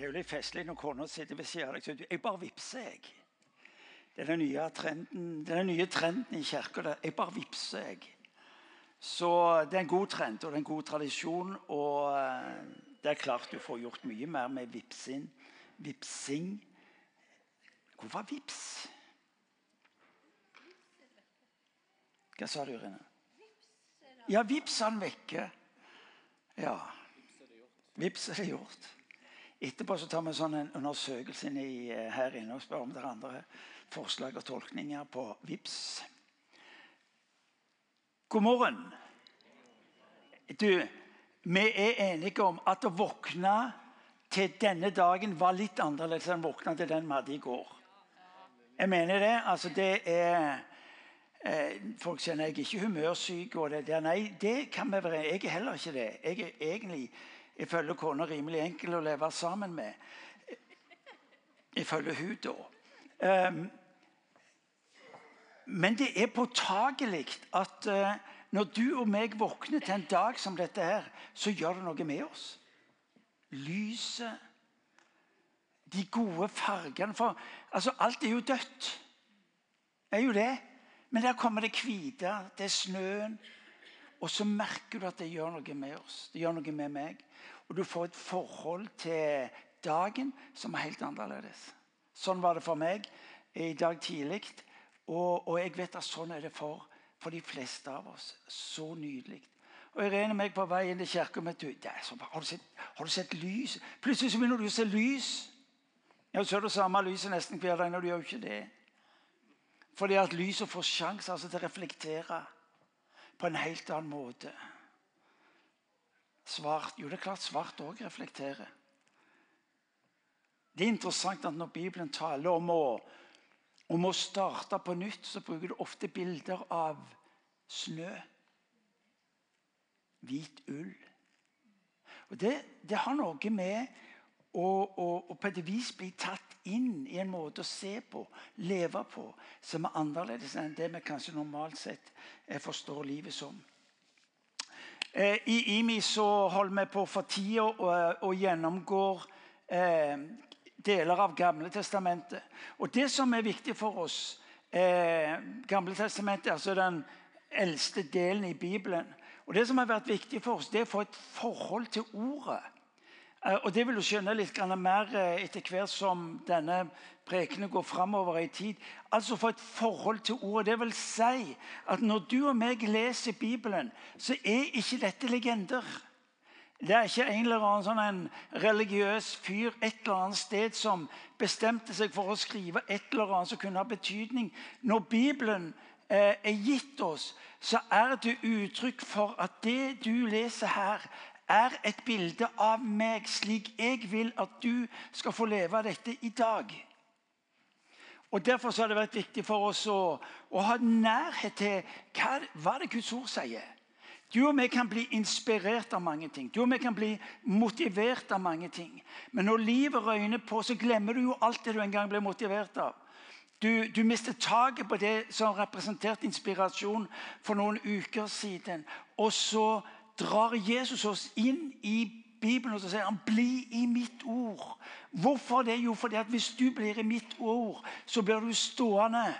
Det er jo litt festlig når kona sitter ved siden av deg sier jeg bare vippser. jeg. Det er den nye trenden, den nye trenden i kirka. Jeg bare vippser. jeg. Så det er en god trend og det er en god tradisjon. Og eh, det er klart du får gjort mye mer med vipsing. vipsing. Hvor var vips? Hva sa du, Irene? Ja, vips han vekke. Ja. Vips er det gjort. Etterpå så tar vi sånn en undersøkelse i, eh, her inne og spør om det er andre forslag og tolkninger på vips. God morgen. Du, vi er enige om at å våkne til denne dagen var litt annerledes enn å våkne til den vi hadde i går. Jeg mener det. Altså, det er eh, Folk sier jeg er ikke humørsyk. og det der. Nei, det kan vi være. Jeg er heller ikke det. Jeg er egentlig ifølge kona rimelig enkel å leve sammen med. Ifølge hun, da. Um, men det er påtagelig at uh, når du og meg våkner til en dag som dette her, så gjør det noe med oss. Lyset, de gode fargene For altså, alt er jo dødt. Det er jo det. Men der kommer det hvite, det er snøen. Og så merker du at det gjør noe med oss. Det gjør noe med meg. Og du får et forhold til dagen som er helt annerledes. Sånn var det for meg i dag tidlig. Og, og, jeg vet at sånn er det for, for de fleste av oss. Så nydelig. Og jeg regner meg på vei inn i kirka med har, du sett, har du sett lys? Plutselig så begynner du å se lys. Ja, Så er det samme lyset nesten hver dag når du gjør ikke det. Fordi at lyset får sjanse altså, til å reflektere på en helt annen måte. Svart Jo, det er klart svart òg reflekterer. Det er interessant at når Bibelen taler om å, om å starte på nytt, så bruker du ofte bilder av snø. Hvit ull. Og Det, det har noe med å, og, og, på et vis bli tatt inn i en måte å se på, leve på, som er annerledes enn det vi kanskje normalt sett forstår livet som. Eh, I IMI så holder vi på for tida og, og gjennomgår eh, deler av Gamle testamentet. Og Det som er viktig for oss eh, Gamle testamentet altså den eldste delen i Bibelen. Og Det som har vært viktig for oss, det er å få et forhold til Ordet. Eh, og Det vil du skjønne litt mer eh, etter hvert som denne prekenen går framover i tid. Altså få et forhold til ordet. Det vil si at når du og meg leser Bibelen, så er ikke dette legender. Det er ikke en eller annen sånn en religiøs fyr et eller annet sted som bestemte seg for å skrive et eller annet som kunne ha betydning. Når Bibelen eh, er gitt oss, så er det uttrykk for at det du leser her, er et bilde av meg, slik jeg vil at du skal få leve dette i dag. Og Derfor har det vært viktig for oss å, å ha nærhet til hva, hva det Guds ord sier. Du og vi kan bli inspirert av mange ting. Du og vi kan bli motivert av mange ting. Men når livet røyner på, så glemmer du jo alt det du en gang ble motivert av. Du, du mister taket på det som representerte inspirasjon for noen uker siden. Og så drar Jesus oss inn i Bibelen og så sier han 'bli i mitt ord'. Hvorfor det? Jo, fordi at hvis du blir i mitt ord, så blir du stående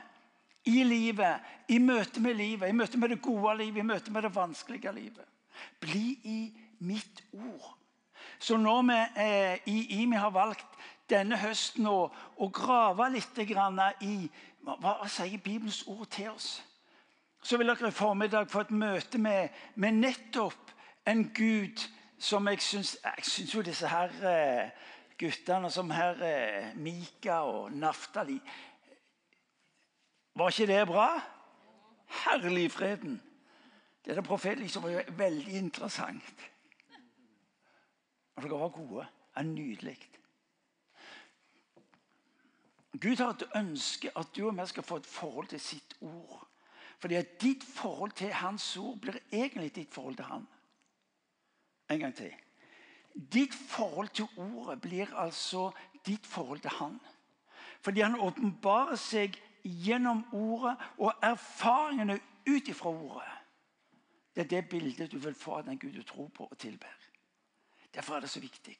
i livet, i møte med livet, i møte med det gode livet, i møte med det vanskelige livet. Bli i mitt ord. Så når vi eh, i IMI har valgt denne høsten å, å grave litt i hva, hva sier Bibelens ord til oss, så vil dere i formiddag få et møte med, med nettopp en Gud som jeg syns Jeg syns jo disse her eh, guttene som her eh, Mika og Naftali Var ikke det bra? Herlig freden. Det der profetiske var jo veldig interessant. Og dere var gode. Det er nydelig. Gud har et ønske at du og vi skal få et forhold til sitt ord. Fordi at ditt forhold til hans ord blir egentlig ditt forhold til han. En gang til. Ditt forhold til ordet blir altså ditt forhold til han. Fordi han åpenbarer seg gjennom ordet og erfaringene ut ifra ordet. Det er det bildet du vil få av den Gud du tror på og tilber. Derfor er det så viktig.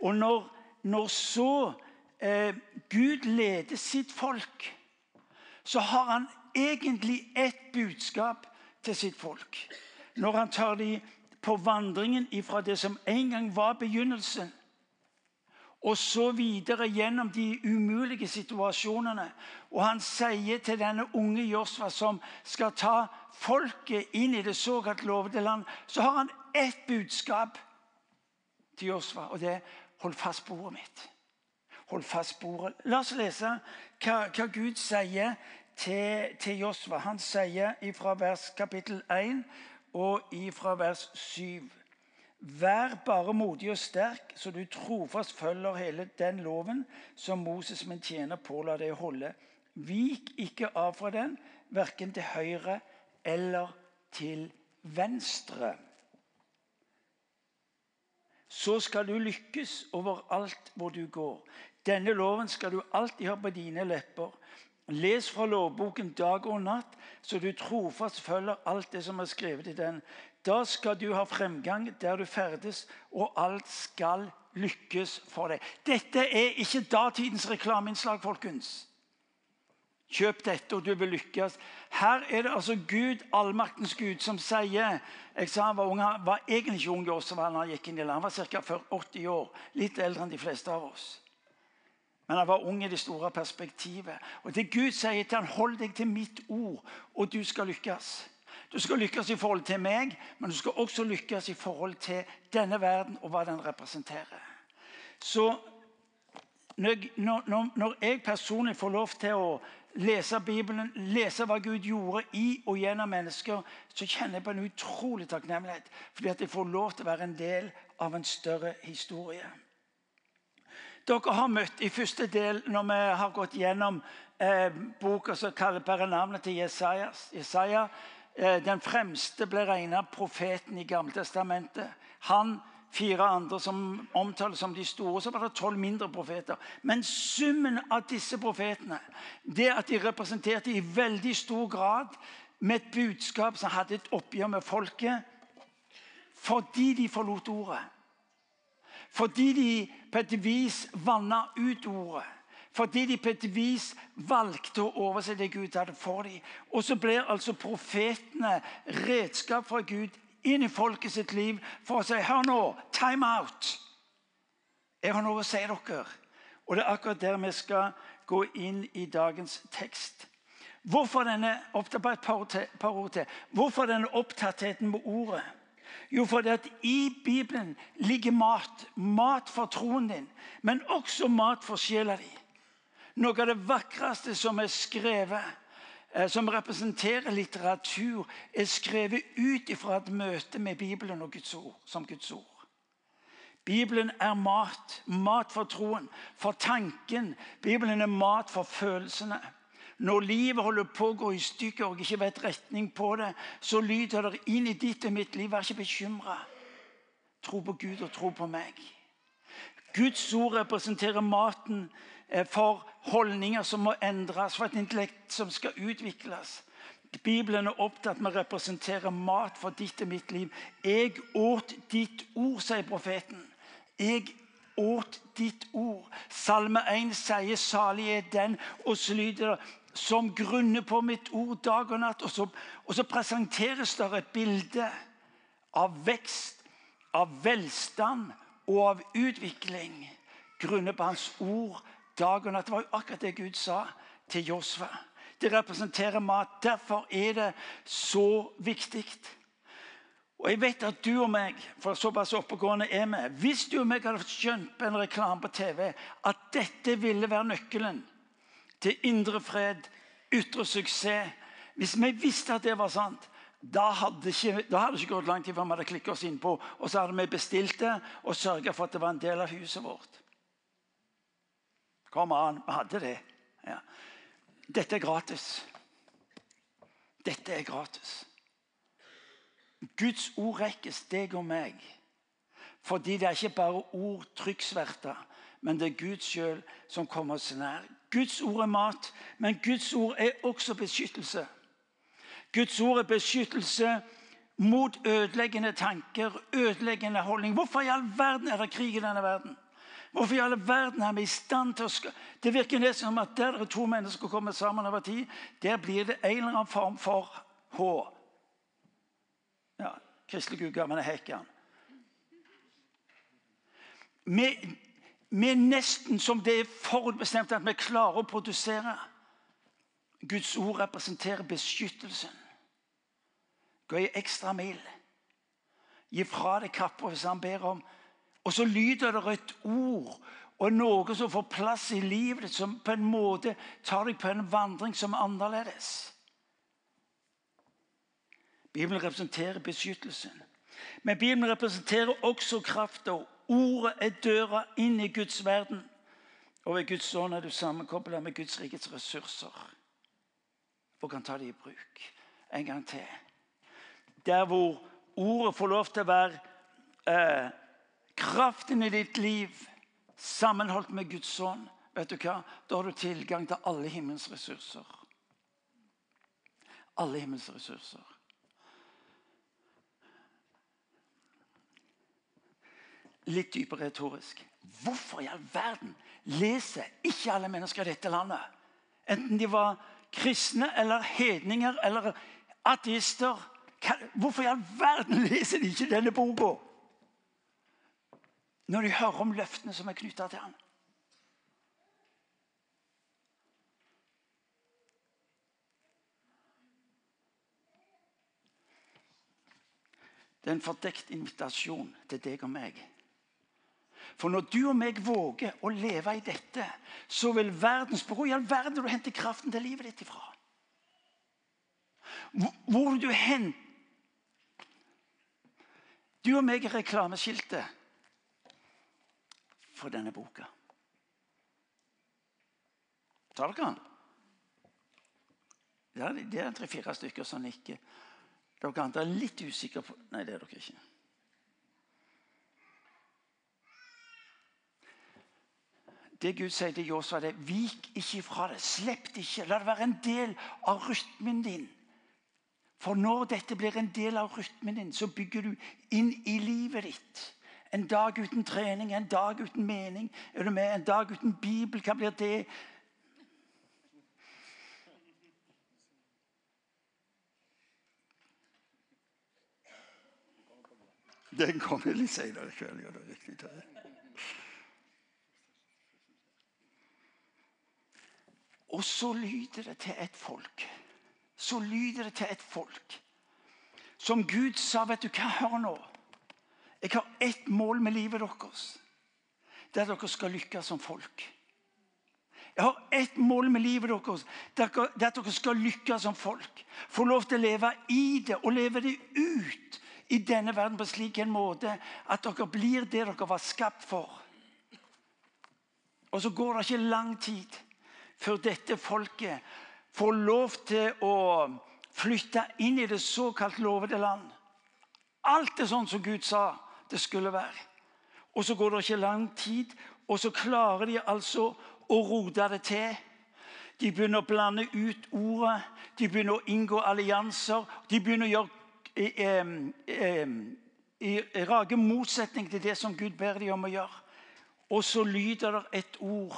Og når, når så eh, Gud leder sitt folk, så har han egentlig ett budskap til sitt folk. Når han tar dem på vandringen ifra det som en gang var begynnelsen, og så videre gjennom de umulige situasjonene. Og han sier til denne unge Josfa, som skal ta folket inn i det såkalt lovede land, så har han ett budskap til Josfa, og det er 'hold fast bordet mitt'. Hold fast bordet». La oss lese hva, hva Gud sier til, til Josva. Han sier fra vers kapittel 1 og fra vers 7. Vær bare modig og sterk, så du trofast følger hele den loven som Moses, min tjener, påla deg å holde. Vik ikke av fra den, verken til høyre eller til venstre. Så skal du lykkes overalt hvor du går. Denne loven skal du alltid ha på dine lepper. Les fra lovboken dag og natt, så du trofast følger alt det som er skrevet i den. Da skal du ha fremgang der du ferdes, og alt skal lykkes for deg. Dette er ikke datidens reklameinnslag, folkens. Kjøp dette, og du vil lykkes. Her er det altså Gud, allmaktens Gud, som sier Jeg sa han var ung, var egentlig ikke ung også, han gikk inn i land. Han var ca. 80 år. Litt eldre enn de fleste av oss. Men han var ung i det store perspektivet. Og det Gud sier til han, hold deg til mitt ord, og du skal lykkes. Du skal lykkes i forhold til meg, men du skal også lykkes i forhold til denne verden og hva den representerer. Så når, når jeg personlig får lov til å lese Bibelen, lese hva Gud gjorde i og gjennom mennesker, så kjenner jeg på en utrolig takknemlighet. Fordi at jeg får lov til å være en del av en større historie. Dere har møtt i første del, når vi har gått gjennom eh, boka som kaller navnet til Jesajas. Jesaja Eh, den fremste ble regnet profeten i Gammeltestamentet. Han, fire andre som omtales som de store. Så var det tolv mindre profeter. Men summen av disse profetene, det at de representerte i veldig stor grad med et budskap som hadde et oppgjør med folket, fordi de forlot ordet. Fordi de på et vis vanna ut ordet. Fordi de på et vis valgte å overse det Gud hadde for dem. Og så blir altså profetene redskap fra Gud inn i folket sitt liv for å si Hør nå, time out. Jeg har noe å si dere. Og det er akkurat der vi skal gå inn i dagens tekst. Hvorfor denne, et par ord til. Hvorfor denne opptattheten med ordet? Jo, fordi at i Bibelen ligger mat. Mat for troen din, men også mat for sjela di. Noe av det vakreste som er skrevet, eh, som representerer litteratur, er skrevet ut ifra et møte med Bibelen og Guds ord, som Guds ord. Bibelen er mat. Mat for troen, for tanken. Bibelen er mat for følelsene. Når livet holder på å gå i stykker og ikke vet retning på det, så lyder det inn i ditt og mitt liv. Vær ikke bekymra. Tro på Gud og tro på meg. Guds ord representerer maten Eh, for holdninger som må endres, for et intellekt som skal utvikles. Bibelen er opptatt med å representere mat for ditt og mitt liv. 'Jeg åt ditt ord', sier profeten. Jeg åt ditt ord. Salme 1 sier 'salig er den', og så lyder det 'som grunner på mitt ord dag og natt'. Og så, og så presenteres det et bilde av vekst, av velstand og av utvikling. Grunnet på hans ord dag og natt. Det var jo akkurat det Gud sa til Josfa. Det representerer mat. Derfor er det så viktig. Og jeg vet at du og meg for såpass oppegående er vi, Hvis du og meg hadde skjønt på en reklame på TV at dette ville være nøkkelen til indre fred, ytre suksess Hvis vi visste at det var sant, da hadde, ikke, da hadde det ikke gått lang tid før vi hadde klikket oss innpå, og så hadde vi bestilt det og sørga for at det var en del av huset vårt. Kom an, vi hadde det. Ja. Dette er gratis. Dette er gratis. Guds ord rekkes deg og meg. Fordi det er ikke bare ord trykksverta, men det er Gud sjøl som kommer oss nær. Guds ord er mat, men Guds ord er også beskyttelse. Guds ord er beskyttelse mot ødeleggende tanker, ødeleggende holdning. Hvorfor i all verden er det krig i denne verden? Hvorfor i all verden er vi i stand til å Det virker nesten som at der det er to mennesker kommer sammen over tid, der blir det en eller annen form for H. Ja, Kristelig Gudgaven er hekken. Vi, vi er nesten som det er forutbestemt at vi klarer å produsere. Guds ord representerer beskyttelsen. Gå ei ekstra mil. Gi fra deg kappa hvis han ber om. Og så lyder det et ord og noe som får plass i livet ditt, som på en måte tar deg på en vandring som er annerledes. Bibelen representerer beskyttelsen. Men Bibelen representerer også krafta. Ordet er døra inn i Guds verden. Og ved Guds ånd er du sammenkobla med Guds rikets ressurser og kan ta det i bruk. En gang til. Der hvor ordet får lov til å være eh, kraften i ditt liv sammenholdt med Guds ånd, vet du hva? da har du tilgang til alle himmelens ressurser. Alle himmelens ressurser. Litt dypere retorisk. Hvorfor i all verden leser ikke alle mennesker i dette landet? Enten de var kristne eller hedninger eller ateister. Hvorfor i all verden leser de ikke denne boka? Når de hører om løftene som er knytta til ham. Det er en fordekt invitasjon til deg og meg. For når du og meg våger å leve i dette, så vil verdens Hvor i all verden du henter kraften til livet ditt ifra? Hvor du henter Du og meg er reklameskiltet for denne boka. Tar dere den? Ja, det er tre-fire stykker som nikker. Dere andre er litt usikre på Nei, det er dere ikke. Det Gud sier til Josua, er vik ikke fra det. Slipp det ikke. La det være en del av rytmen din. For når dette blir en del av rytmen din, så bygger du inn i livet ditt. En dag uten trening, en dag uten mening. Er du med? En dag uten Bibel, hva blir det? Den kommer litt senere i kveld. Ja, det er riktig. Og så lyder det til et folk. Så lyder det til et folk. Som Gud sa, vet du hva, hør nå. Jeg har ett mål med livet deres. Det er at dere skal lykkes som folk. Jeg har ett mål med livet deres. Det er at dere skal lykkes som folk. Få lov til å leve i det og leve det ut i denne verden på slik en måte at dere blir det dere var skapt for. Og så går det ikke lang tid før dette folket får lov til å flytte inn i det såkalt lovede land. Alt er sånn som Gud sa det skulle være. Og så går det ikke lang tid, og så klarer de altså å rote det til. De begynner å blande ut ordet, de begynner å inngå allianser. De begynner å gjøre eh, eh, rake motsetning til det som Gud ber dem om å gjøre. Og så lyder det et ord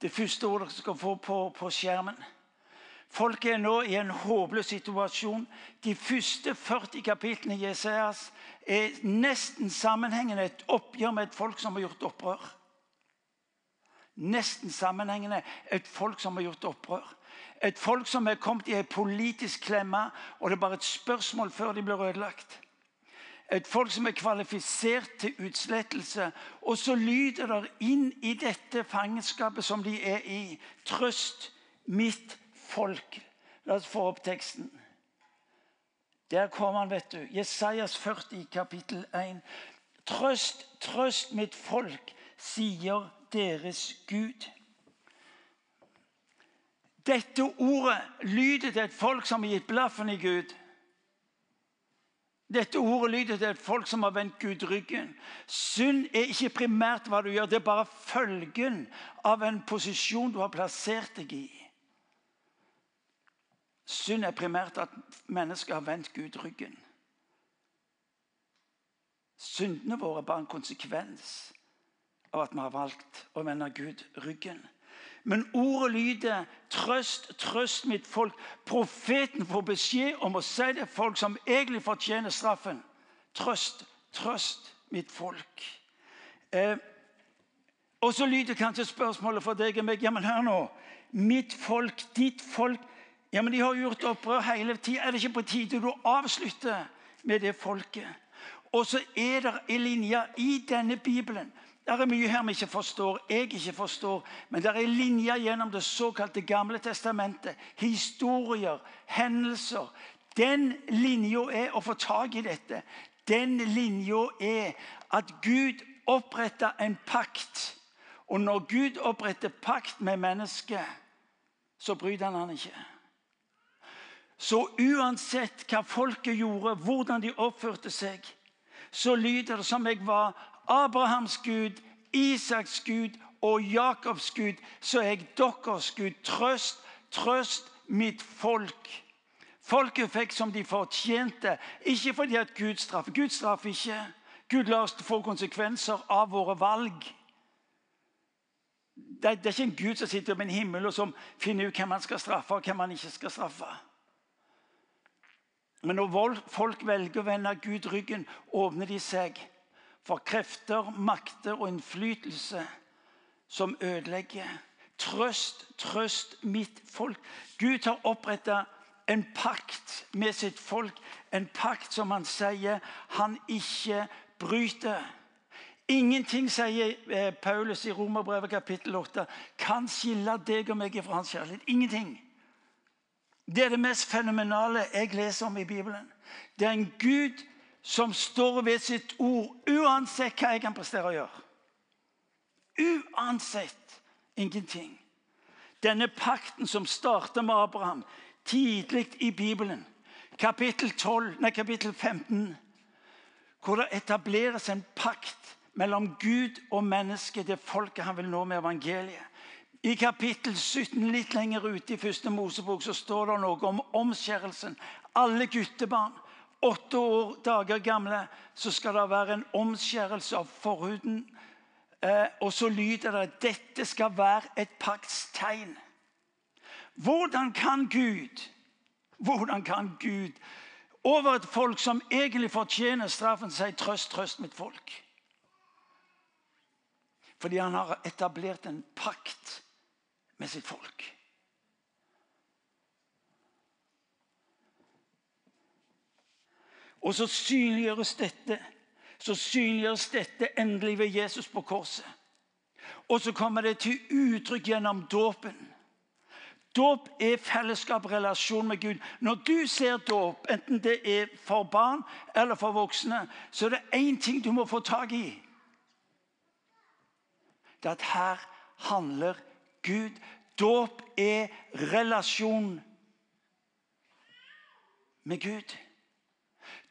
det første ordet dere skal få på, på skjermen. Folk er nå i en håpløs situasjon. De første 40 kapitlene i Jeseas er nesten sammenhengende et oppgjør med et folk som har gjort opprør. Nesten sammenhengende et folk som har gjort opprør. Et folk som er kommet i en politisk klemme, og det er bare et spørsmål før de blir ødelagt. Et folk som er kvalifisert til utslettelse. Og så lyder det inn i dette fangenskapet som de er i. Trøst mitt folk. La oss få opp teksten. Der kommer han, vet du. Jesajas 40, kapittel 1. Trøst, trøst mitt folk, sier deres Gud. Dette ordet lyder til et folk som har gitt blaffen i Gud. Dette ordet lyder til folk som har vendt Gud ryggen. Synd er ikke primært hva du gjør, det er bare følgen av en posisjon du har plassert deg i. Synd er primært at mennesker har vendt Gud ryggen. Syndene våre er bare en konsekvens av at vi har valgt å vende Gud ryggen. Men ordet lyder 'trøst, trøst mitt folk'. Profeten får beskjed om å si det folk som egentlig fortjener straffen. Trøst, trøst mitt folk. Eh, og så lyder kanskje spørsmålet for deg og meg ja, men hør nå. Mitt folk, ditt folk ja, men De har gjort opprør hele tida. Er det ikke på tide du avslutter med det folket? Og så er det en linje i denne Bibelen det er mye her vi ikke forstår, jeg ikke forstår, men det er linjer gjennom det såkalte Gamle testamentet. Historier, hendelser. Den linja er å få tak i dette. Den linja er at Gud oppretta en pakt. Og når Gud oppretter pakt med mennesket, så bryter han han ikke. Så uansett hva folket gjorde, hvordan de oppførte seg, så lyder det som jeg var Abrahams Gud, Isaks Gud og Jakobs Gud, så er jeg deres Gud. Trøst, trøst mitt folk. Folket fikk som de fortjente, ikke fordi at Gud straffer. Gud straffer ikke. Gud lar oss få konsekvenser av våre valg. Det, det er ikke en Gud som sitter i en himmel og som finner ut hvem man skal straffe og hvem man ikke skal straffe. Men når folk velger å vende Gud ryggen, åpner de seg for krefter, makter og innflytelse som ødelegger. Trøst, trøst mitt folk. Gud har oppretta en pakt med sitt folk. En pakt som han sier han ikke bryter. Ingenting, sier eh, Paulus i Romerbrevet kapittel 8, kan skille deg og meg fra hans kjærlighet. Ingenting. Det er det mest fenomenale jeg leser om i Bibelen. Det er en Gud som står ved sitt ord, uansett hva jeg kan prestere å gjøre. Uansett ingenting. Denne pakten som starter med Abraham tidlig i Bibelen, kapittel, 12, nei, kapittel 15, hvor det etableres en pakt mellom Gud og mennesket, det folket han vil nå med evangeliet. I kapittel 17, litt lenger ute i første Mosebok, så står det noe om omskjærelsen. Alle guttebarn åtte år, dager gamle, så skal det være en omskjærelse av forhuden. Eh, og så lyder det at dette skal være et paktstegn. Hvordan kan Gud hvordan kan Gud over et folk som egentlig fortjener straffen, si 'trøst, trøst mitt folk'? Fordi han har etablert en pakt med sitt folk. Og så synliggjøres dette så synliggjøres dette endelig ved Jesus på korset. Og så kommer det til uttrykk gjennom dåpen. Dåp er fellesskap, relasjon med Gud. Når du ser dåp, enten det er for barn eller for voksne, så er det én ting du må få tak i. Det er at her handler Gud. Dåp er relasjon med Gud.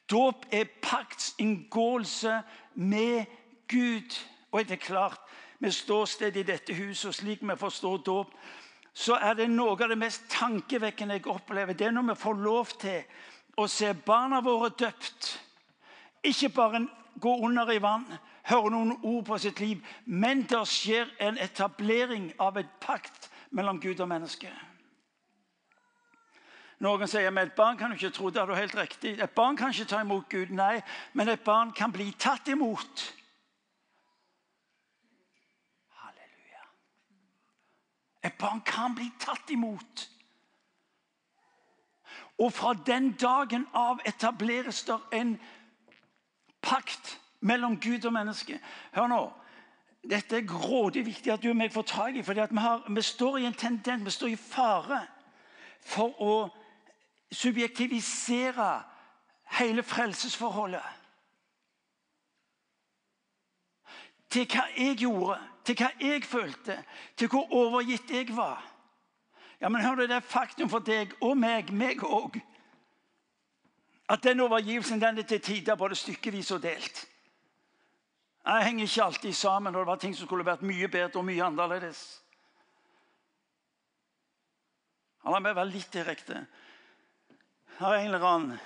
Dåp er paktsinngåelse med Gud. Og det er klart, med ståsted i dette huset og slik vi forstår dåp, så er det noe av det mest tankevekkende jeg opplever. Det er når vi får lov til å se barna våre døpt. Ikke bare gå under i vann, høre noen ord på sitt liv, men det skjer en etablering av et pakt mellom Gud og menneske. Noen sier at et barn kan du ikke tro. Det er helt riktig. Et barn kan ikke ta imot Gud, nei, men et barn kan bli tatt imot. Halleluja. Et barn kan bli tatt imot. Og fra den dagen av etableres det en pakt mellom Gud og menneske. Hør nå. Dette er grådig viktig at du og meg får tak i. for vi, vi, står i en tendens, vi står i fare for å subjektivisere hele frelsesforholdet. Til hva jeg gjorde, til hva jeg følte, til hvor overgitt jeg var. Ja, men hør Det er faktum for deg og meg, meg òg, at den overgivelsen den er til tider både stykkevis og delt. Jeg henger ikke alltid sammen, og det var ting som skulle vært mye bedre og mye annerledes. La meg være litt direkte har en eller annen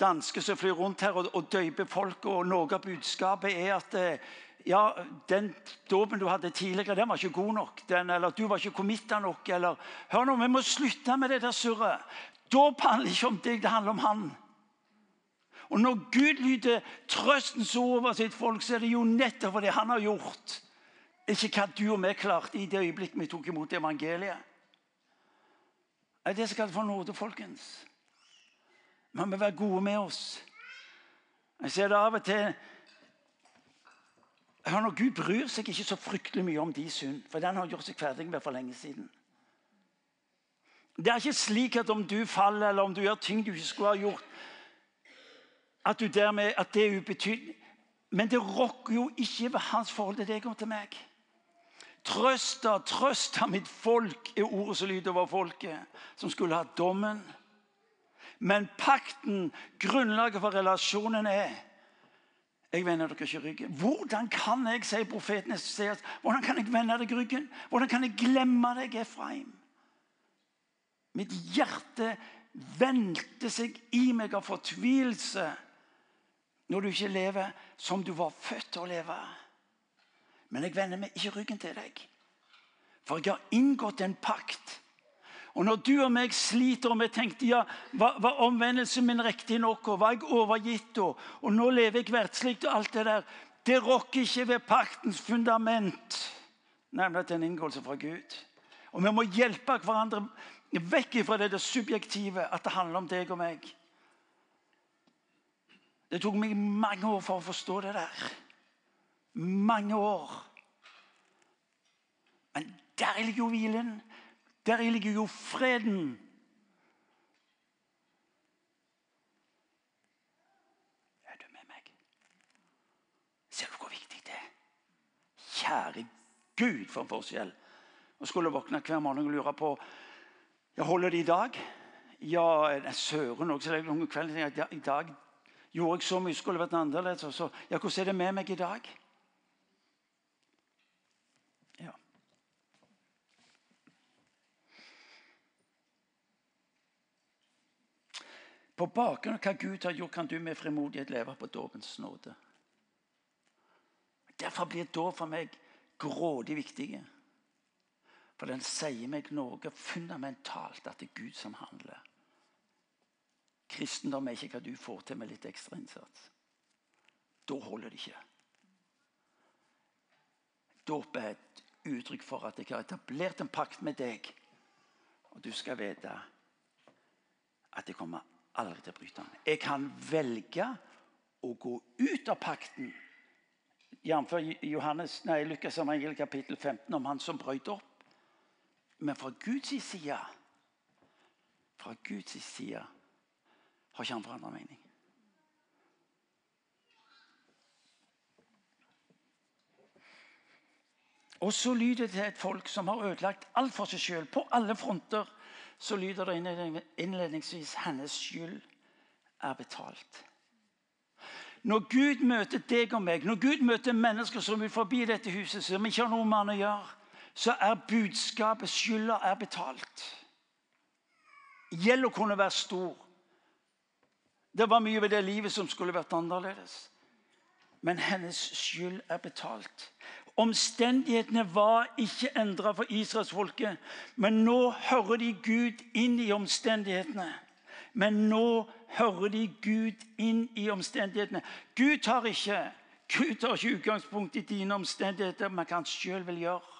danske som flyr rundt her og, og døyper folk. og Noe av budskapet er at eh, ja, den dåpen du hadde tidligere, den var ikke god nok. Den, eller du var ikke committa nok. Eller, hør nå, Vi må slutte med det der surret. Dåp handler ikke om deg, det handler om han. Og Når Gud lyder trøstens ord over sitt folk, så er det jo nettopp det han har gjort. Ikke hva du og vi klarte i det øyeblikket vi tok imot evangeliet. Det er det som kalles for nåde, folkens. Vi må være gode med oss. Jeg ser det av og til Hør nå, Gud bryr seg ikke så fryktelig mye om de synd, for den har gjort seg ferdig med for lenge siden. Det er ikke slik at om du faller eller om du gjør ting du ikke skulle ha gjort, at, du dermed, at det er ubetydelig. Men det rokker jo ikke ved hans forhold til deg og til meg. Trøsta, trøsta mitt folk, er ordet som lyder over folket, som skulle ha dommen. Men pakten, grunnlaget for relasjonen, er jeg vender dere ikke ryggen. Hvordan kan jeg, sier profeten Esaias, hvordan kan jeg vende deg ryggen? Hvordan kan jeg glemme deg, Efraim? Mitt hjerte vendte seg i meg av fortvilelse når du ikke lever som du var født til å leve. Men jeg vender meg ikke ryggen til deg, for jeg har inngått en pakt og Når du og meg sliter og vi tenkte ja, var, omvendelsen min riktig nok, og var jeg overgitt, og, og nå lever jeg verdslig og alt det der Det rokker ikke ved paktens fundament, nemlig at det er en inngåelse fra Gud. Og vi må hjelpe hverandre vekk fra det, det subjektive, at det handler om deg og meg. Det tok meg mange år for å forstå det der. Mange år. Men der ligger jo hvilen. Der ligger jo freden. Er du med meg? Ser du hvor viktig det er? Kjære Gud, for en forskjell. Å skulle våkne hver morgen og lure på jeg holder det i dag. Ja, søren òg. I dag gjorde jeg så mye, skulle vært annerledes. Så, ja, hvordan er det med meg i dag? På bakgrunn av hva Gud har gjort, kan du med frimodighet leve på dåpens nåde. Derfor blir dåp for meg grådig viktig. For den sier meg noe fundamentalt, at det er Gud som handler. Kristendom er ikke hva du får til med litt ekstra innsats. Da holder det ikke. Dåp er et uttrykk for at jeg har etablert en pakt med deg. Og du skal vite at det kommer aldri til å bryte den. Jeg kan velge å gå ut av pakten. Jf. Lukas evangel kapittel 15 om han som brøt opp. Men fra Guds side fra Guds side har ikke han forandra mening. Og så lyder det til et folk som har ødelagt alt for seg sjøl, på alle fronter så lyder det innledningsvis 'Hennes skyld er betalt'. Når Gud møter deg og meg, når Gud møter mennesker som vil forbi dette huset, som ikke har noe med han å gjøre, så er budskapet 'skylda er betalt'. Gjelda kunne være stor. Det var mye ved det livet som skulle vært annerledes. Men hennes skyld er betalt. Omstendighetene var ikke endra for israelsfolket, men nå hører de Gud inn i omstendighetene. Men nå hører de Gud inn i omstendighetene. Gud tar ikke, Gud tar ikke utgangspunkt i dine omstendigheter, men hva han sjøl vil gjøre.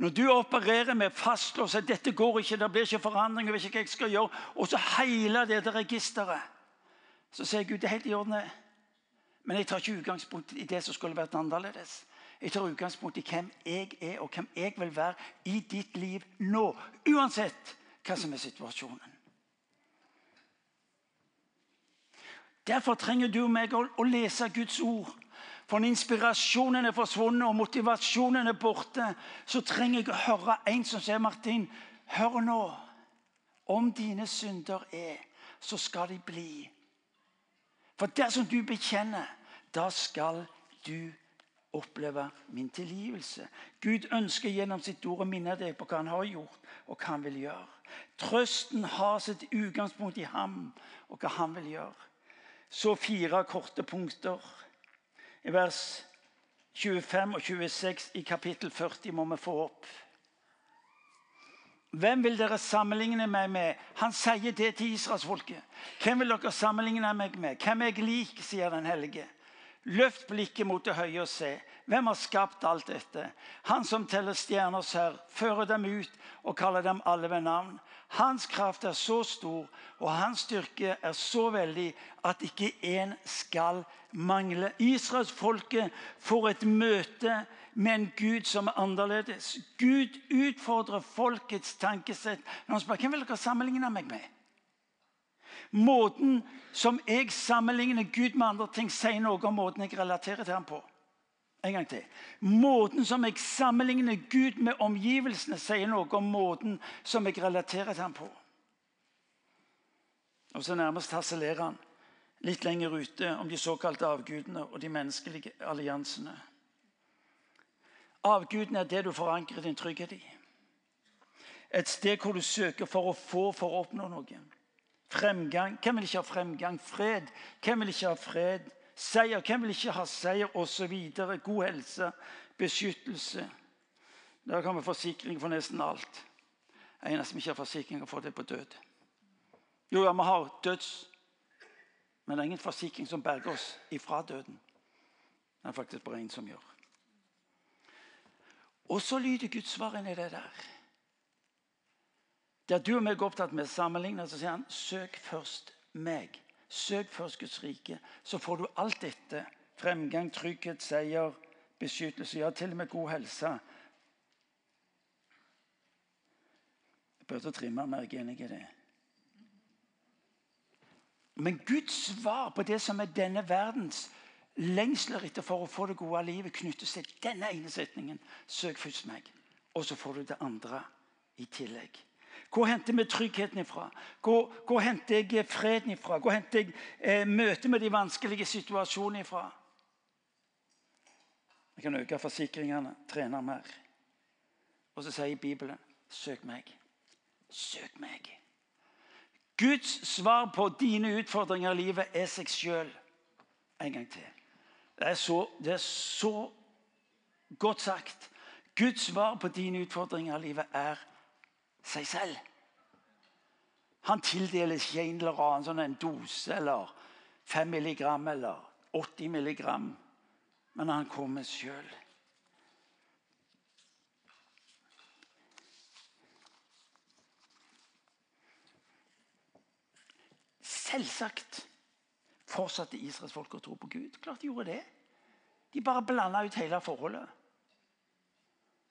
Når du opererer med fastlåst at dette går ikke, det blir ikke forandring, jeg vet ikke hva jeg skal gjøre, og så hele dette registeret så sier Gud det er helt i orden. Men jeg tar ikke utgangspunkt i det som skulle vært annerledes. Jeg tar utgangspunkt i hvem jeg er, og hvem jeg vil være i ditt liv nå. Uansett hva som er situasjonen. Derfor trenger du og meg å lese Guds ord. For når inspirasjonen er forsvunnet og motivasjonen er borte, så trenger jeg å høre en som sier, 'Martin, hør nå. Om dine synder er, så skal de bli.' For dersom du bekjenner, da skal du oppleve min tilgivelse. Gud ønsker gjennom sitt ord å minne deg på hva han har gjort, og hva han vil gjøre. Trøsten har sitt utgangspunkt i ham og hva han vil gjøre. Så fire korte punkter. I vers 25 og 26 i kapittel 40 må vi få opp. Hvem vil dere sammenligne meg med? Han sier det til israelsfolket. Hvem vil dere sammenligne meg med? Hvem er jeg lik, sier den hellige. Løft blikket mot det høye og se. Hvem har skapt alt dette? Han som teller stjerners herr, fører dem ut og kaller dem alle ved navn. Hans kraft er så stor, og hans styrke er så veldig at ikke én skal mangle. Israelsfolket får et møte med en Gud som er annerledes. Gud utfordrer folkets tankesett. Når han spør hvem vil dere sammenligne meg med? Måten som jeg sammenligner Gud med andre ting, sier noe om måten jeg relaterer til ham på. En gang til. Måten som jeg sammenligner Gud med omgivelsene, sier noe om måten som jeg relaterer til ham på. Og så nærmest harselerer han litt lenger ute om de såkalte avgudene og de menneskelige alliansene. Avguden er det du forankrer din trygghet i. Et sted hvor du søker for å få for å oppnå noe. Fremgang. Hvem vil ikke ha fremgang? Fred. Hvem vil ikke ha fred? Seier. Hvem vil ikke ha seier? Osv. God helse. Beskyttelse. Der kommer forsikring for nesten alt. Det eneste vi ikke har forsikring for, det på død. Jo, ja, vi har døds... Men det er ingen forsikring som berger oss ifra døden. Det er faktisk bare en som gjør. Og så lyder Guds svar inni det der. Der du og meg er opptatt med sammenligner, så sier han søk først meg. Søk først Guds rike, så får du alt dette. Fremgang, trygghet, seier, beskyttelse, ja, til og med god helse. Jeg burde trimme mer, jeg er enig i det. Men Guds svar på det som er denne verdens lengsler etter for å få det gode livet knyttes til denne ene setningen. Søk først meg, og så får du det andre i tillegg. Hvor henter vi tryggheten ifra? Hvor, hvor henter jeg freden ifra? Hvor henter jeg eh, møtet med de vanskelige situasjonene ifra? Jeg kan øke forsikringene, trene mer. Og så sier Bibelen søk meg. Søk meg. Guds svar på dine utfordringer i livet er seg sjøl. En gang til. Det er, så, det er så godt sagt. Guds svar på dine utfordringer i livet er seg selv. Han tildeles ikke en eller annen sånn en dose eller 5 milligram eller 80 milligram, men han kommer sjøl. Selvsagt fortsatte israelsfolket å tro på Gud. Klart de gjorde det. De bare blanda ut hele forholdet.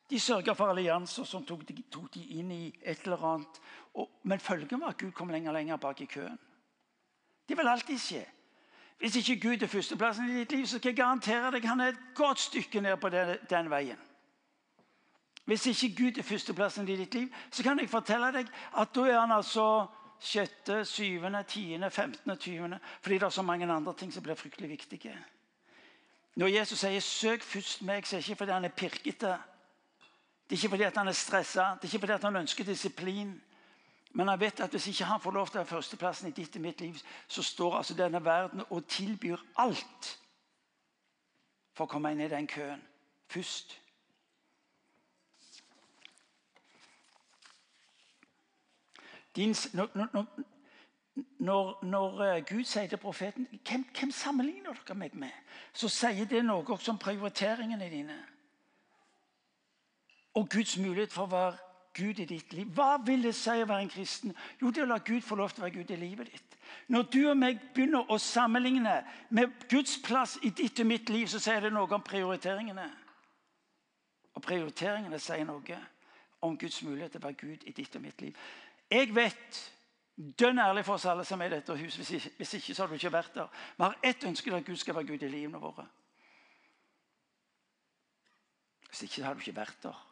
De sørga for allianser som tok de, tok de, inn i et eller annet. Og, men følgen var at Gud kom lenger og lenger bak i køen. Det vil alltid skje. Hvis ikke Gud er førsteplassen i ditt liv, så skal jeg garantere deg han er et godt stykke ned på den, den veien. Hvis ikke Gud er førsteplassen i ditt liv, så kan jeg fortelle deg at da er han altså sjette, syvende, tiende, femtende, tyvende. Fordi det er så mange andre ting som blir fryktelig viktige. Når Jesus sier 'søk først meg', så er det ikke fordi han er pirkete. Det er ikke fordi han er stressa, det er ikke fordi han ønsker disiplin. Men han vet at hvis ikke han får lov til å ha førsteplassen i ditt og mitt liv, så står altså denne verden og tilbyr alt for å komme inn i den køen først. Din, når, når, når, eh, Gud sier til profeten hvem, hvem sammenligner dere meg med? Så sier det noe også om prioriteringene dine. Og Guds mulighet for å være Gud i ditt liv. Hva vil det si å være en kristen? Jo, det er å la Gud få lov til å være Gud i livet ditt. Når du og meg begynner å sammenligne med Guds plass i ditt og mitt liv, så sier det noe om prioriteringene. Og prioriteringene sier noe om Guds mulighet til å være Gud i ditt og mitt liv. Jeg vet dønn ærlig for oss alle som er i dette huset. Hvis ikke, hvis ikke så har du ikke vært der. Vi har ett ønske at Gud skal være Gud i livene våre. Hvis ikke så har du ikke vært der.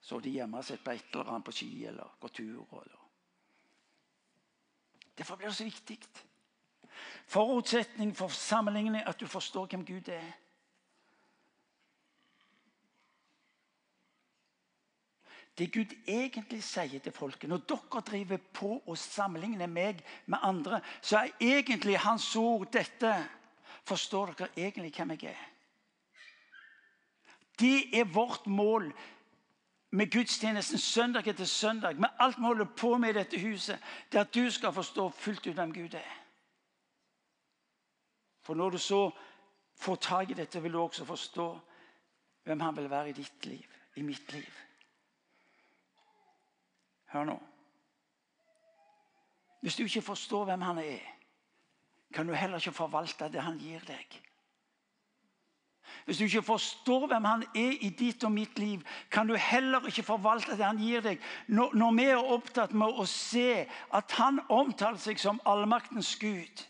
Så de hjemme og sett på et eller annet på ski eller går tur. Eller. Derfor blir det så viktig. Forutsetning for sammenligning at du forstår hvem Gud er. Det Gud egentlig sier til folket Når dere driver på og sammenligner meg med andre, så er egentlig hans ord dette Forstår dere egentlig hvem jeg er? Det er vårt mål med gudstjenesten søndag etter søndag, med alt vi holder på med i dette huset. Det er at du skal forstå fullt ut hvem Gud er. For når du så får tak i dette, vil du også forstå hvem han vil være i ditt liv, i mitt liv. Hør nå. Hvis du ikke forstår hvem han er, kan du heller ikke forvalte det han gir deg. Hvis du ikke forstår hvem han er i ditt og mitt liv, kan du heller ikke forvalte det han gir deg. Når, vi er opptatt med å se at han omtaler seg som allmaktens Gud,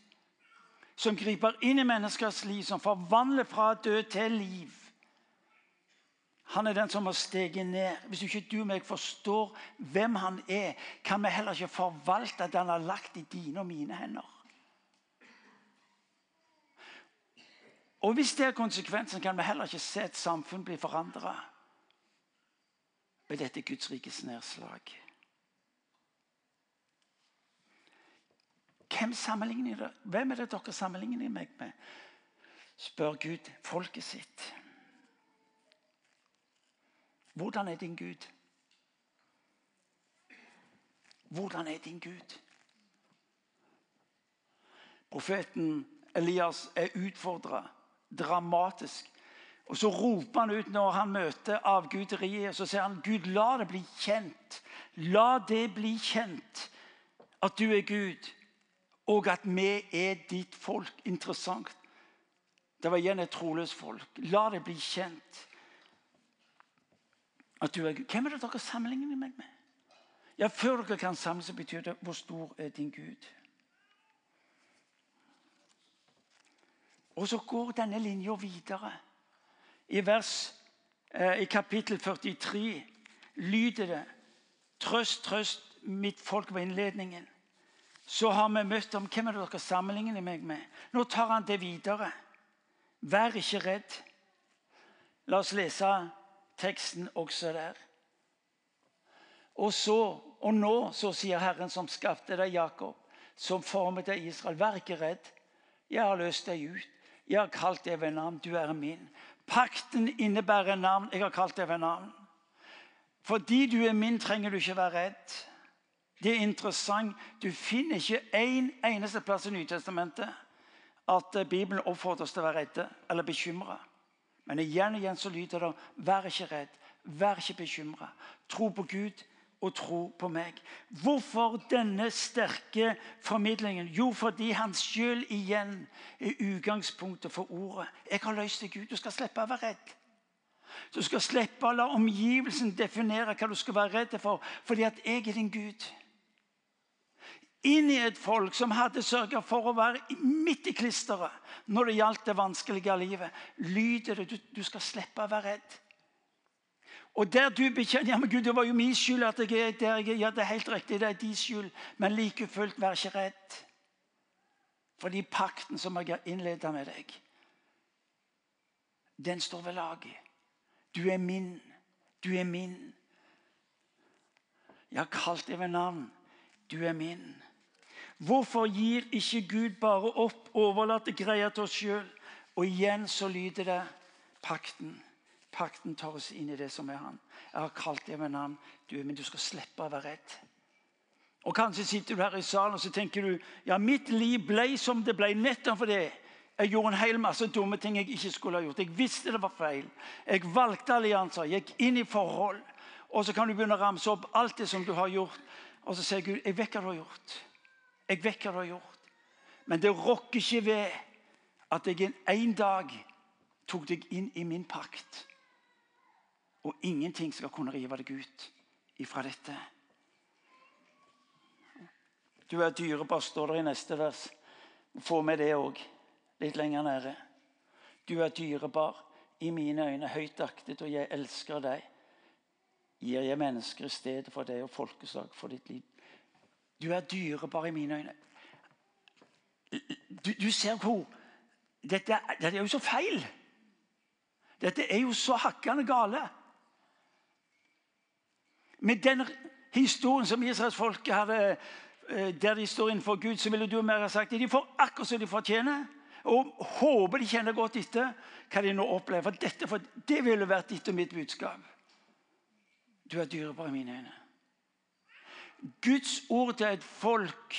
som griper inn i menneskers liv, som forvandler fra død til liv. Han er den som har steget ned. Hvis ikke du og meg forstår hvem han er, kan vi heller ikke forvalte det han har lagt i dine og mine hender. Og hvis det er konsekvensen, kan vi heller ikke se et samfunn bli forandra ved dette Guds rikes nedslag. Hvem, hvem er det dere sammenligner meg med? spør Gud folket sitt. Hvordan er din Gud? Hvordan er din Gud? Profeten Elias er utfordra dramatisk. Og Så roper han ut når han møter avguderiet. Så sier han, 'Gud, la det bli kjent. La det bli kjent at du er Gud, og at vi er ditt folk.' Interessant. Det var igjen et troløst folk. La det bli kjent at du er Gud. Hvem er det dere sammenligner meg med? Ja, Før dere kan samle, så betyr det 'Hvor stor er din Gud'? Og så går denne linja videre. I, vers, eh, I kapittel 43 lyder det Trøst, trøst, mitt folk var innledningen. Så har vi møtt om hvem er det dere sammenligner meg med. Nå tar han det videre. Vær ikke redd. La oss lese teksten også der. Og så, og nå, så sier Herren som skapte deg, Jakob, som formet deg, Israel, vær ikke redd. Jeg har løst deg ut. Jeg har kalt deg ved navn. Du er min. Pakten innebærer navn. Jeg har kalt deg ved navn. Fordi du er min, trenger du ikke være redd. Det er interessant. Du finner ikke en eneste plass i Nytestamentet at Bibelen oppfordres til å være redde eller bekymra. Men igjen og igjen så lyder det 'vær ikke redd', 'vær ikke bekymra'. Tro på Gud og tro på meg. Hvorfor denne sterke formidlingen? Jo, fordi han sjøl igjen er utgangspunktet for ordet. Jeg har løst deg Gud. Du skal slippe å være redd. Du skal slippe å la omgivelsen definere hva du skal være redd for, fordi at jeg er din Gud. Inn i et folk som hadde sørga for å være midt i klisteret når det gjaldt det vanskelige livet, lyder det du, du skal slippe å være redd. Og der du bekjenner ja, men Gud, det var jo min skyld at jeg er der jeg er. Ja, det er helt riktig, det er din skyld. Men like fullt, vær ikke redd. For de pakten som jeg har innleda med deg, den står ved laget. Du er min. Du er min. Jeg har kalt deg ved navn. Du er min. Hvorfor gir ikke Gud bare opp, overlater greia til oss sjøl? Og igjen så lyder det pakten. Pakten tar oss inn i det som er Han. Jeg har kalt deg med navn, du, men du skal slippe å være redd. Og Kanskje sitter du her i salen og så tenker du, ja, mitt liv ble som det ble nettopp fordi jeg gjorde en hel masse dumme ting jeg ikke skulle ha gjort. Jeg visste det var feil. Jeg valgte allianser, gikk inn i forhold. Og så kan du begynne å ramse opp alt det som du har gjort. Og så sier Gud, jeg vet hva du har gjort. Jeg vet hva du har gjort. Men det rokker ikke ved at jeg en dag tok deg inn i min pakt. Og ingenting skal kunne rive deg ut ifra dette. Du er dyrebar, står det i neste vers. Få med det òg, litt lenger nede. Du er dyrebar i mine øyne, høyt aktet, og jeg elsker deg. Gir jeg mennesker i stedet for deg og folkeslag for ditt liv. Du er dyrebar i mine øyne. Du, du ser hvor dette, dette er jo så feil. Dette er jo så hakkende gale. Med den historien som israelsfolket hadde eh, der de står innenfor Gud, så ville du mer ha sagt at de får akkurat som de fortjener. Og håper de kjenner godt etter hva de nå opplever. For dette, for det ville vært ditt og mitt budskap. Du er dyrebar i mine øyne. Guds ord til et folk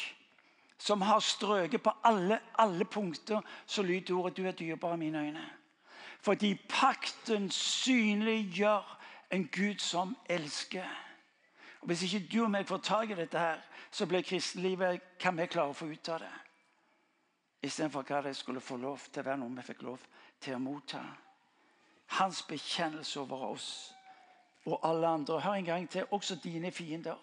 som har strøket på alle, alle punkter, så lyder ordet 'du er dyrebar i mine øyne'. Fordi pakten synliggjør en Gud som elsker. Og Hvis ikke du og meg får tak i dette, her, så blir kristenlivet hva vi klarer å få ut av det. Istedenfor hva det skulle få lov til å være noe vi fikk lov til å motta. Hans bekjennelse over oss og alle andre. Hør en gang til også dine fiender.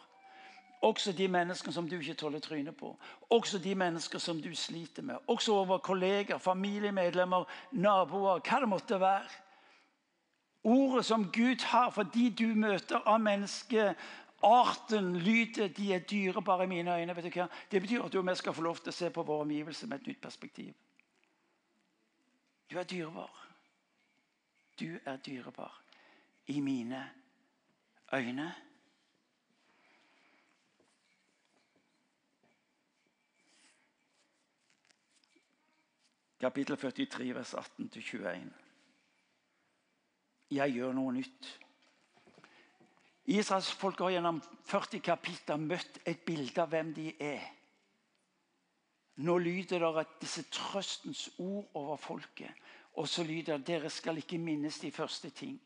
Også de menneskene som du ikke tåler trynet på. Også de mennesker som du sliter med. Også over kolleger, familiemedlemmer, naboer, hva det måtte være. Ordet som Gud har for de du møter av menneskearten, lydet, de er dyrebare i mine øyne. vet du hva? Det betyr at du og vi skal få lov til å se på våre omgivelser med et nytt perspektiv. Du er dyrebar. Du er dyrebar i mine øyne. Kapittel 43, vers 18-21. Jeg gjør noe nytt. Israels folk har gjennom 40 kapitler møtt et bilde av hvem de er. Nå lyder det at disse trøstens ord over folket. Og så lyder det dere skal ikke minnes de første ting.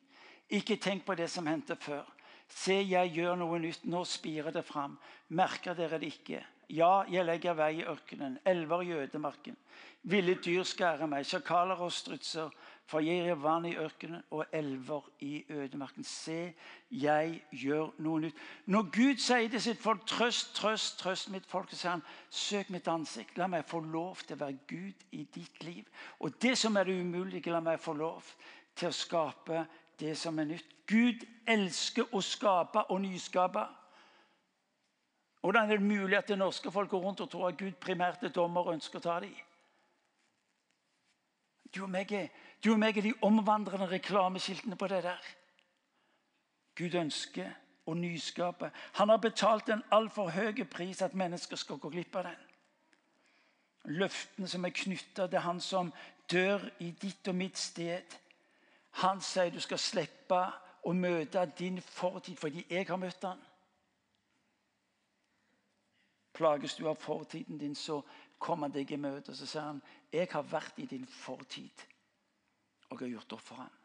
Ikke tenk på det som hendte før. Se, jeg gjør noe nytt. Nå spirer det fram. Merker dere det ikke? Ja, jeg legger vei i ørkenen, elver i ødemarken. Ville dyr skærer meg, sjakaler og strutser. For jeg gir vann i ørkenen og elver i ødemarken. Se, jeg gjør noe nytt. Når Gud sier til sitt folk, trøst, trøst, trøst mitt folk, så sier han, søk mitt ansikt. La meg få lov til å være Gud i ditt liv. Og det som er det umulige, la meg få lov til å skape det som er nytt. Gud elsker å skape og nyskape. Hvordan er det mulig at det norske folk går rundt og tror at Gud primært er dommer og ønsker å ta dem? Du og meg er, du og meg er de omvandrende reklameskiltene på det der. Gud ønsker å nyskape. Han har betalt en altfor høy pris at mennesker skal gå glipp av den. Løftene som er knytta til han som dør i ditt og mitt sted han sier du skal slippe å møte din fortid fordi jeg har møtt han. Plages du av fortiden din, så kommer han deg i møte. og Så sier han, 'Jeg har vært i din fortid, og jeg har gjort opp for han.'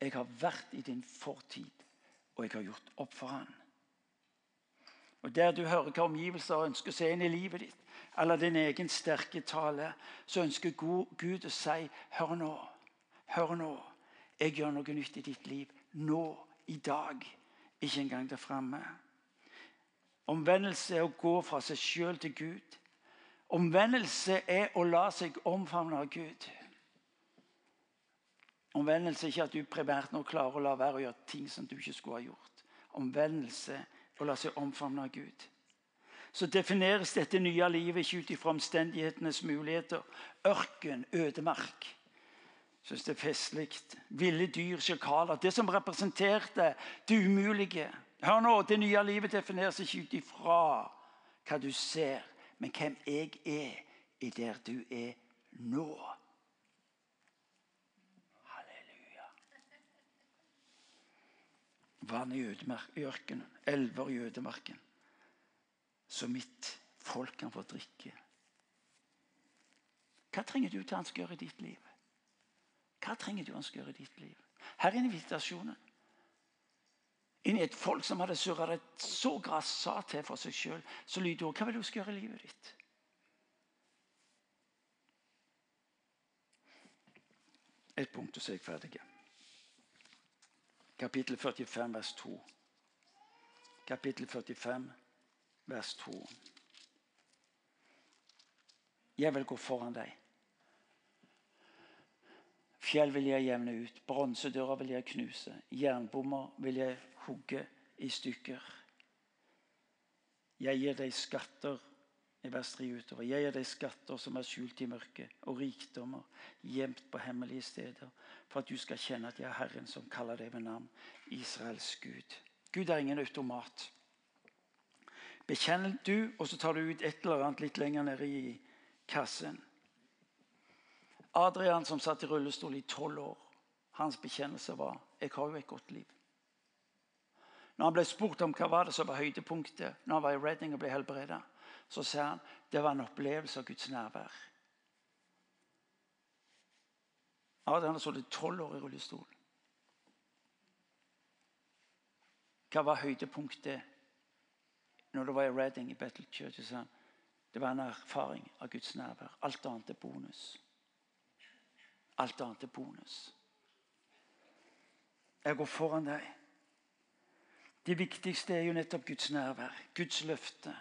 'Jeg har vært i din fortid, og jeg har gjort opp for han.' Og Der du hører hva omgivelser ønsker å se inn i livet ditt, eller din egen sterke tale, så ønsker Gud å si, 'Hør nå.' Hør nå. Jeg gjør noe nytt i ditt liv. Nå, i dag. Ikke engang der framme. Omvendelse er å gå fra seg sjøl til Gud. Omvendelse er å la seg omfavne av Gud. Omvendelse er ikke at du primært nå klarer å la være å gjøre ting som du ikke skulle ha gjort. Omvendelse er å la seg omfavne av Gud. Så defineres dette nye livet ikke ut ifra omstendighetenes muligheter. Ørken, ødemark syns det er festlig. Ville dyr, sjakaler. Det som representerte det umulige. Hør nå, Det nye livet defineres ikke ut ifra hva du ser, men hvem jeg er i der du er nå. Halleluja. Vann i ørkenen, elver i ødemarken. Så mitt folk kan få drikke. Hva trenger du til han skal gjøre i ditt liv? Hva trenger du han skal gjøre i ditt liv? Her er invitasjonen. Inn i et folk som hadde surra det så grassa til for seg sjøl, så lyder ordet Hva vil du skal gjøre i livet ditt? Et punkt, og så er jeg ferdig. Kapittel 45, vers 2. Kapittel 45, vers 2. Jeg vil gå foran deg. Fjell vil jeg jevne ut, bronsedører vil jeg knuse, jernbommer vil jeg hugge i stykker. Jeg gir deg skatter i vers 3 utover. Jeg gir deg skatter som er skjult i mørket, og rikdommer gjemt på hemmelige steder, for at du skal kjenne at jeg er Herren som kaller deg ved navn, Israels Gud. Gud er ingen automat. Bekjenn du, og så tar du ut et eller annet litt lenger nede i kassen. Adrian som satt i rullestol i tolv år, hans bekjennelse var 'Jeg har jo et godt liv'. Når han ble spurt om hva var det som var høydepunktet når han var i Reading og ble helbredet, så sa han det var en opplevelse av Guds nærvær. Adrian har sittet tolv år i rullestol. Hva var høydepunktet når du var i Reading i Battle Church? det var en erfaring av Guds nærvær. Alt annet er bonus. Alt annet er bonus. Jeg går foran deg. Det viktigste er jo nettopp Guds nærvær, Guds løfte,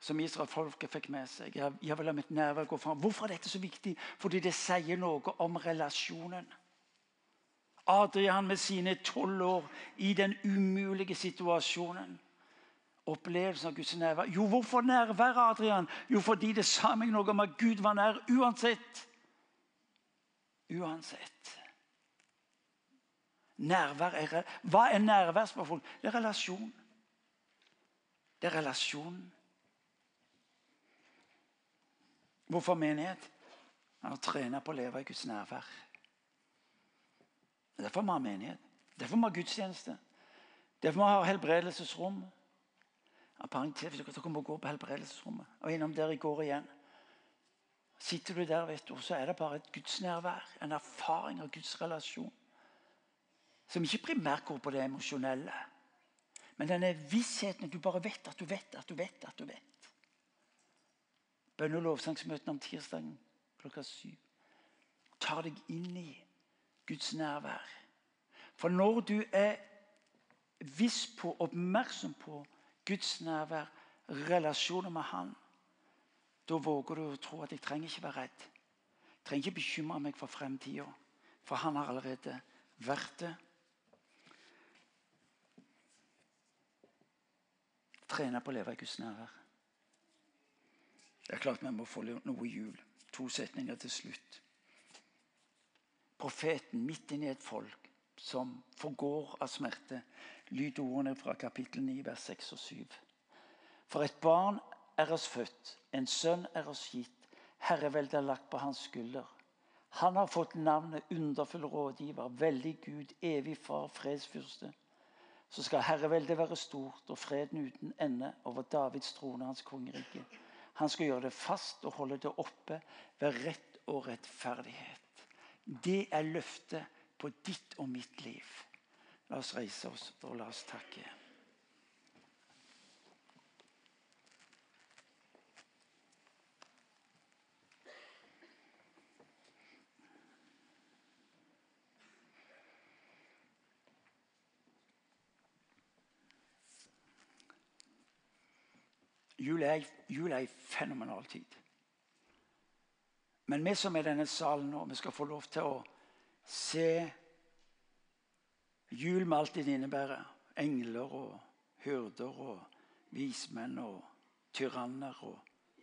som Israel-folket fikk med seg. Jeg, vil la mitt nærvær gå foran. Hvorfor er dette så viktig? Fordi det sier noe om relasjonen. Adrian med sine tolv år i den umulige situasjonen. Opplevelsen av Guds nærvær. Jo, hvorfor nærvær, Adrian? Jo, fordi det sa meg noe om at Gud var nær uansett. Uansett. Nærvær er, Hva er nærværsspørsmål? Det er relasjon. Det er relasjon. Hvorfor menighet? Han har trena på å leve i Guds nærvær. Derfor må vi ha menighet. Derfor må vi ha gudstjeneste. Derfor må vi ha helbredelsesrom. Dere må gå på helbredelsesrommet og innom der i går igjen. Sitter du der, vet du, så er det bare et gudsnærvær. En erfaring av Guds relasjon. Som ikke primært går på det emosjonelle. Men denne vissheten at du bare vet at du vet at du vet at du vet. Bønne- og lovsangsmøtene om tirsdagen klokka syv tar deg inn i Guds nærvær. For når du er viss på, oppmerksom på Guds nærvær, relasjoner med Han, da våger du å tro at jeg trenger ikke være redd. Jeg trenger ikke bekymre meg for fremtida, for Han har allerede vært det. Trene på å leve i Guds nærvær. Det er klart vi må få noe jul. To setninger til slutt profeten midt inni et folk som forgår av smerte, lyder ordene fra kapittel 9, vers 6 og 7. For et barn er oss født, en sønn er oss gitt, herreveldet er lagt på hans skulder. Han har fått navnet underfull rådgiver, veldig Gud, evig far, fredsfyrste. Så skal herreveldet være stort og freden uten ende over Davids trone, hans kongerike. Han skal gjøre det fast og holde det oppe ved rett og rettferdighet. Det er løftet på ditt og mitt liv. La oss reise oss og la oss takke. Jul er, jul er en fenomenal tid. Men vi som er i denne salen nå, vi skal få lov til å se jul med alt det innebærer. Engler og hyrder og vismenn og tyranner og,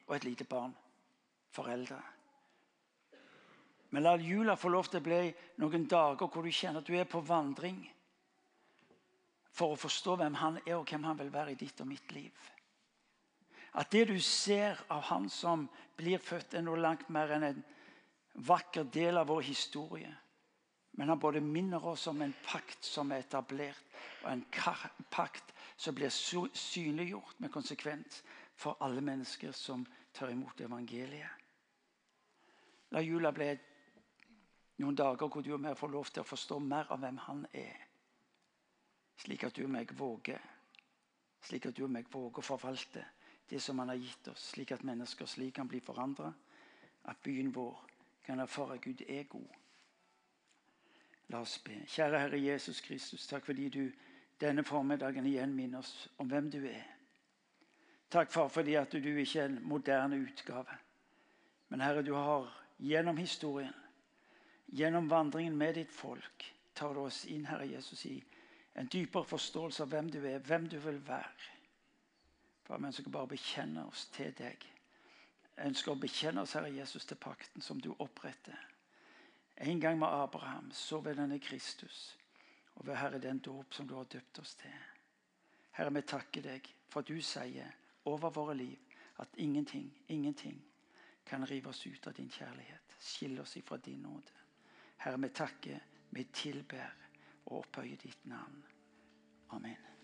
og et lite barn. Foreldre. Men la jula få lov til å bli noen dager hvor du kjenner at du er på vandring for å forstå hvem han er, og hvem han vil være i ditt og mitt liv. At det du ser av han som blir født, er noe langt mer enn en vakker del av vår historie. Men han både minner oss om en pakt som er etablert, og en pakt som blir synliggjort med konsekvens for alle mennesker som tar imot evangeliet. La jula bli noen dager hvor du og jeg får lov til å forstå mer av hvem han er. Slik at du og meg våger, slik at du og meg våger å forvalte det som han har gitt oss, slik at mennesker slik kan bli forandra. At byen vår kan erfare Gud er god. La oss be. Kjære Herre Jesus Kristus, takk fordi du denne formiddagen igjen minner oss om hvem du er. Takk, far, fordi at du ikke er en moderne utgave. Men Herre, du har gjennom historien, gjennom vandringen med ditt folk, tar du oss inn, Herre Jesus, i en dypere forståelse av hvem du er, hvem du vil være. Far, vi ønsker bare å bekjenne oss til deg. Jeg ønsker å bekjenne oss, Herre Jesus, til pakten som du oppretter. En gang med Abraham, så ved denne Kristus, og ved Herre den dåp som du har døpt oss til. Herre, vi takker deg for at du sier over våre liv at ingenting, ingenting kan rive oss ut av din kjærlighet, skille oss ifra din nåde. Herre, vi takker, vi tilber og opphøyer ditt navn. Amen.